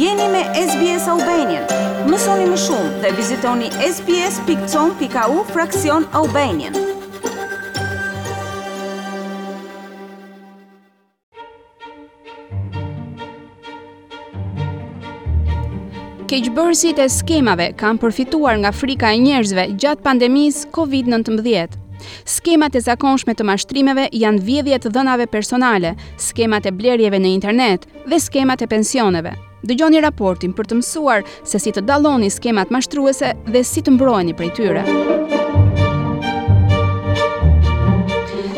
Jeni me SBS Albanian. Mësoni më shumë dhe vizitoni sbs.com.au fraksion Albanian. Keqbërësit e skemave kanë përfituar nga frika e njerëzve gjatë pandemisë COVID-19. Skemat e zakonshme të mashtrimeve janë vjedhje e të dhënave personale, skemat e blerjeve në internet dhe skemat e pensioneve. Dëgjoni raportin për të mësuar se si të dalloni skemat mashtruese dhe si të mbroheni prej tyre.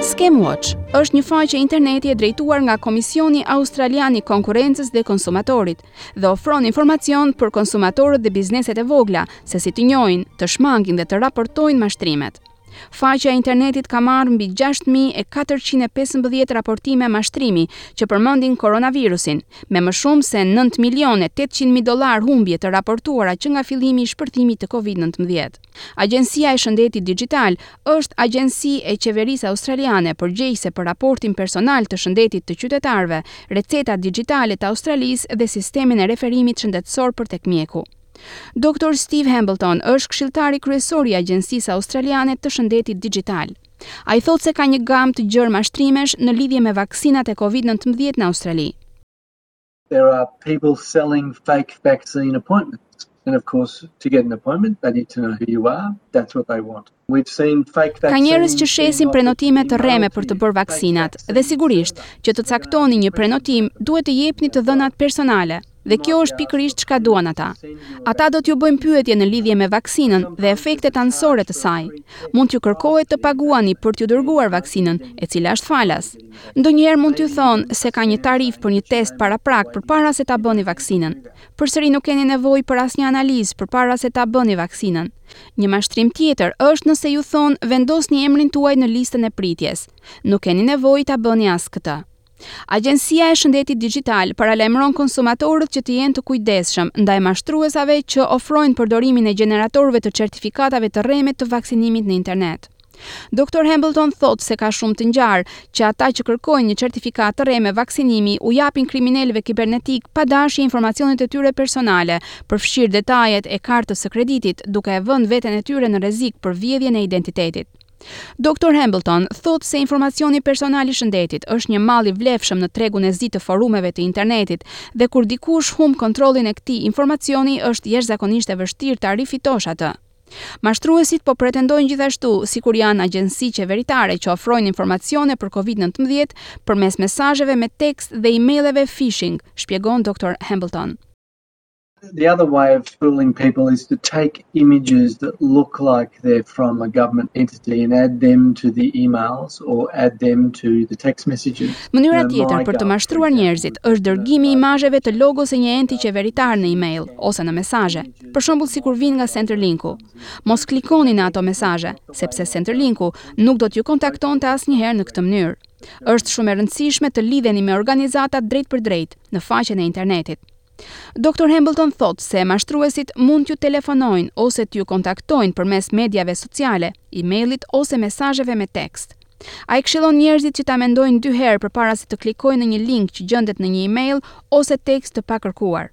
Scamwatch është një faqe interneti e drejtuar nga Komisioni Australian i Konkurrencës dhe Konsumatorit dhe ofron informacion për konsumatorët dhe bizneset e vogla se si të njohin, të shmangin dhe të raportojnë mashtrimet. Faqja e internetit ka marrë mbi gjashtë mijë e katërqind e pesëmbëdhjetë raportime mashtrimi që përmendin koronavirusin, me më shumë se nëntë milionë e tetëqind mijë dollarë humbje të raportuara që nga fillimi i shpërthimit të Covid nëntëmbëdhjetë. Agjencia e Shëndetit Dixhital është agjenci e qeverisë australiane përgjegjëse për raportin personal të shëndetit të qytetarëve, recetat dixhitale të Australisë dhe sistemin e referimit shëndetësor për tek mjeku. Doktor Steve Hambleton është këshilltari kryesor i Agjencisë Australiane të Shëndetit Dixhital. Ai thotë se ka një gamë të gjerë mashtrimesh në lidhje me vaksinat e Covid nëntëmbëdhjetë në Australi. There are people selling fake vaccine appointments and of course to get an appointment they need to know who you are, that's what they want. Ka njerëz që shesin prenotime të rreme për të bërë vaksinat, dhe sigurisht, që të caktoni një prenotim, duhet të jepni të dhënat personale, dhe kjo është pikërisht çka duan ata. Ata do t'ju bëjnë pyetje në lidhje me vaksinën dhe efektet anësore të saj. Mund t'ju kërkohet të paguani për t'ju dërguar vaksinën, e cila është falas. Ndonjëherë mund t'ju thonë se ka një tarifë për një test paraprak përpara se ta bëni vaksinën. Përsëri nuk keni nevojë për asnjë analizë përpara se ta bëni vaksinën. Një mashtrim tjetër është nëse ju thonë vendosni emrin tuaj në listën e pritjes. Nuk keni nevojë ta bëni as këtë. Agjencia e Shëndetit Dixhital paralajmëron konsumatorët që të jenë të kujdesshëm ndaj mashtruesave që ofrojnë përdorimin e gjeneratorëve të certifikatave të rreme të vaksinimit në internet. Doktor Hambleton thotë se ka shumë të ngjarë, që ata që kërkojnë një certifikatë të rreme vaksinimi u japin kriminelëve kibernetikë pa dashje informacionet e tyre personale, përfshirë detajet e kartës së kreditit, duke e vënë veten e tyre në rrezik për vjedhjen e identitetit. Doktor Hambleton thotë se informacioni personal i shëndetit është një mall i vlefshëm në tregun e zi të forumeve të internetit dhe kur dikush humb kontrollin e këtij informacioni është jashtëzakonisht e vështirë ta rifitosh atë. Mashtruesit po pretendojnë gjithashtu, sikur janë agjenci qeveritare që ofrojnë informacione për Covid nëntëmbëdhjetë përmes mesazheve me tekst dhe emaileve phishing, shpjegon Doctor Hambleton. The other way of fooling people is to take images that look like they're from a government entity and add them to the emails or add them to the text messages. Mënyra tjetër për të mashtruar njerëzit është dërgimi i imazheve të logos së një enti qeveritar në email ose në mesazhe. Për shembull sikur vijnë nga Centrelink-u. Mos klikoni në ato mesazhe, sepse Centrelink-u nuk do t'ju kontaktonte asnjëherë në këtë mënyrë. Është shumë e rëndësishme të lidheni me organizatat drejtpërdrejt në faqen e internetit. Doctor Hambleton thotë se mashtruesit mund t'ju telefonojnë ose t'ju kontaktojnë përmes mediave sociale, e-mailit ose mesazheve me tekst. Ai këshillon njerëzit që ta mendojnë dy herë përpara se të klikojnë në një link që gjendet në një e-mail ose tekst të pakërkuar.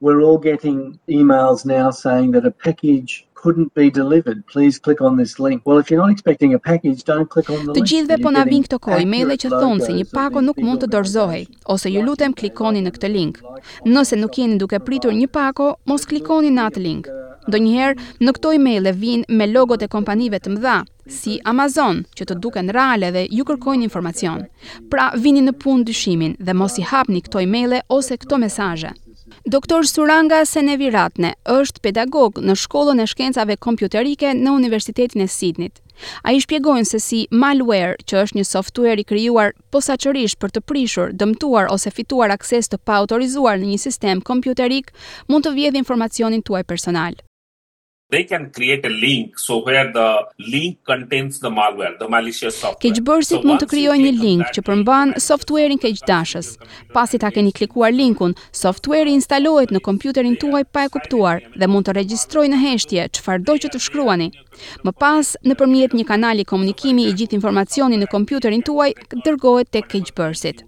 We're all getting emails now saying that a package couldn't be delivered. Please click on this link. Well, if you're not expecting a package, don't click on the link. Të gjithëve po na vijnë këto kohë emaile që thonë se një pako nuk mund të dorëzohej, ose ju lutem klikoni në këtë link. Nëse nuk jeni duke pritur një pako, mos klikoni në atë link. Ndonjëherë këto emaile vijnë me logot e kompanive të mëdha, si Amazon, që të duken reale dhe ju kërkojnë informacion. Pra, vini në punë dyshimin dhe mos i hapni këto e-maile ose këto mesazhe. Doktor Suranga Seneviratne është pedagog në Shkollën e Shkencave Kompjuterike në Universitetin e Sidnit. Ai shpjegon se si malware, që është një softuer i krijuar posaçërisht për të prishur, dëmtuar ose fituar akses të paautorizuar në një sistem kompjuterik, mund të vjedhë informacionin tuaj personal. They can create a link so where the link contains the malware, the malicious software. Keqbërësit mund të krijojnë një link që përmban softuerin keqdashës. Pasi ta keni klikuar linkun, softueri instalohet në kompjuterin tuaj pa e kuptuar dhe mund të regjistrojë në heshtje çfarëdo që të shkruani. Më pas, nëpërmjet një kanali komunikimi i gjithë informacioni në kompjuterin tuaj dërgohet tek keqbërësit.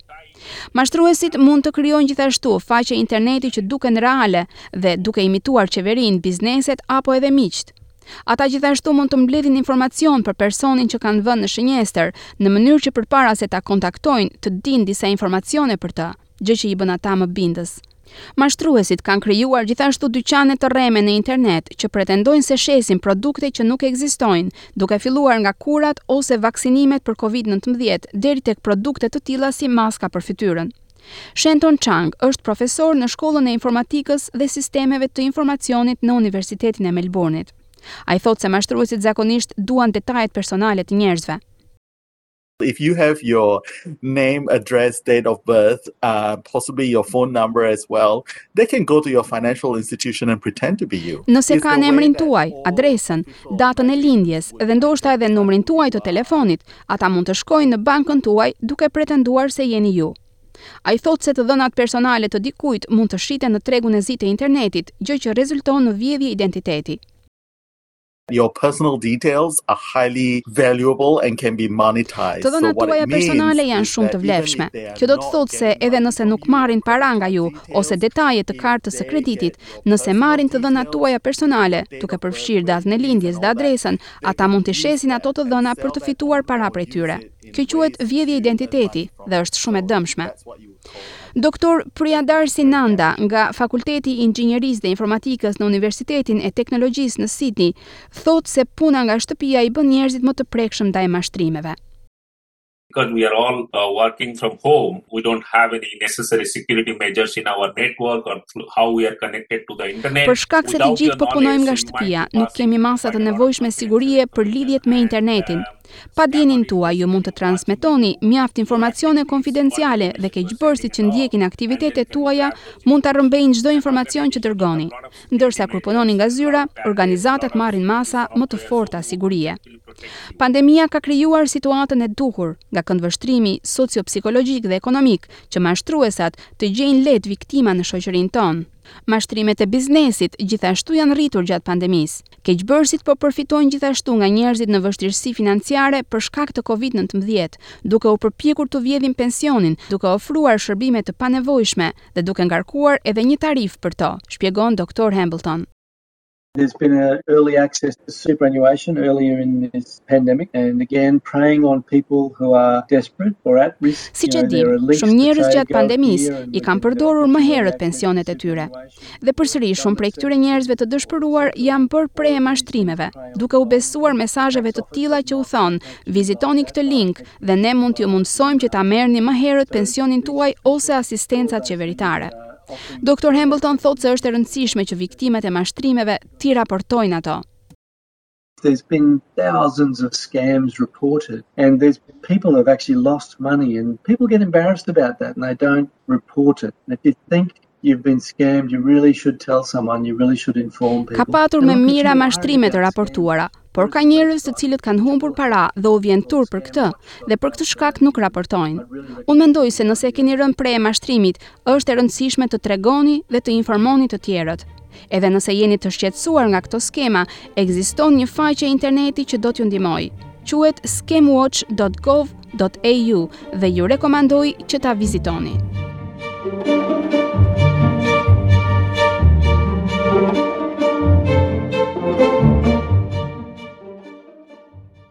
Mashtruesit mund të krijojnë gjithashtu faqe interneti që duken reale dhe duke imituar qeverinë, bizneset apo edhe miqtë. Ata gjithashtu mund të mbledhin informacion për personin që kanë vënë në shënjestër, në mënyrë që përpara se ta kontaktojnë të dinë disa informacione për të, gjë që i bën ata më bindës. Mashtruesit kanë krijuar gjithashtu dyqane të rreme në internet që pretendojnë se shesin produkte që nuk ekzistojnë, duke filluar nga kurat ose vaksinimet për Covid nëntëmbëdhjetë deri tek produkte të tilla si maska për fytyrën. Shanton Chang është profesor në Shkollën e Informatikës dhe Sistemeve të Informacionit në Universitetin e Melburnit. Ai thotë se mashtruesit zakonisht duan detajet personale të njerëzve. If they have your name, address, date of birth, uh, possibly your phone number as well, they can go to your financial institution and pretend to be you. Nëse kanë emrin tuaj, adresën, datën e lindjes dhe ndoshta edhe numrin tuaj të telefonit, ata mund të shkojnë në bankën tuaj duke pretenduar se jeni ju. Ai thotë se të dhënat personale të dikujt mund të shiten në tregun e zi të internetit, gjë që rezulton në vjedhje identiteti. Your personal details are highly valuable and can be monetized. Të dhënat tuaja personale janë shumë të vlefshme. Kjo do të thotë se edhe nëse nuk marrin para nga ju ose detaje të kartës së kreditit, nëse marrin të dhënat tuaja personale, duke përfshirë datën e lindjes dhe adresën, ata mund t'i shesin ato të dhëna për të fituar para prej tyre. Kjo quhet vjedhje identiteti dhe është shumë e dëmshme. Doktor Priyadarsi Nanda nga Fakulteti i Inxhinierisë dhe Informatikës në Universitetin e Teknologjisë në Sidni thotë se puna nga shtëpia i bën njerëzit më të prekshëm ndaj mashtrimeve. Because we are all uh, working from home, we don't have any necessary security measures in our network or how we are connected to the internet. Për shkak se të gjithë po punojmë nga shtëpia, nuk kemi masa të nevojshme sigurie për lidhjet me internetin. Pa dijeninë tuaj ju mund të transmetoni mjaft informacione konfidenciale dhe keqbërësit që ndjekin aktivitetet tuaja mund ta rrëmbejnë çdo informacion që dërgoni. Ndërsa kur punoni nga zyra, organizatat marrin masa më të forta sigurie. Pandemia ka krijuar situatën e duhur, nga këndvështrimi socio-psikologjik dhe ekonomik, që mashtruesat të gjejnë lehtë viktima në shoqërinë tonë. Mashtrimet e biznesit gjithashtu janë rritur gjatë pandemisë. Keqbërësit po përfitojnë gjithashtu nga njerëzit në vështirësi financiare për shkak të Covid nëntëmbëdhjetë, duke u përpjekur t'u vjedhin pensionin, duke ofruar shërbime të panevojshme dhe duke ngarkuar edhe një tarifë për to, shpjegon Doktor Hambleton. There's been a early access to superannuation earlier in this pandemic and again preying on people who are desperate or at risk. Siç e dini, shumë njerëz gjatë pandemisë i kanë përdorur më herët pensionet e tyre. Dhe përsëri shumë prej këtyre njerëzve të dëshpëruar janë bërë pre e mashtrimeve, duke u besuar mesazheve të tilla që u thonë, vizitoni këtë link dhe ne mund t'ju mundësojmë që ta merrni më herët pensionin tuaj ose asistencat qeveritare. Doktor Hambleton thotë se është e rëndësishme që viktimat e mashtrimeve t'i raportojnë ato. there's been thousands of scams reported and there's people have actually lost money and people get embarrassed about that and they don't report it. And if you think you've been scammed, you really should tell someone, you really should inform people. Ka patur me mijëra mashtrime të raportuara, por ka njerëz të cilët kanë humbur para dhe u vjen turp për këtë dhe për këtë shkak nuk raportojnë. Unë mendoj se nëse keni rënë pre e mashtrimit, është e rëndësishme të tregoni dhe të informoni të tjerët. Edhe nëse jeni të shqetësuar nga këto skema, ekziston një faqe interneti që do t'ju ndihmojë. Quhet scamwatch.gov.au dhe ju rekomandoj që ta vizitoni.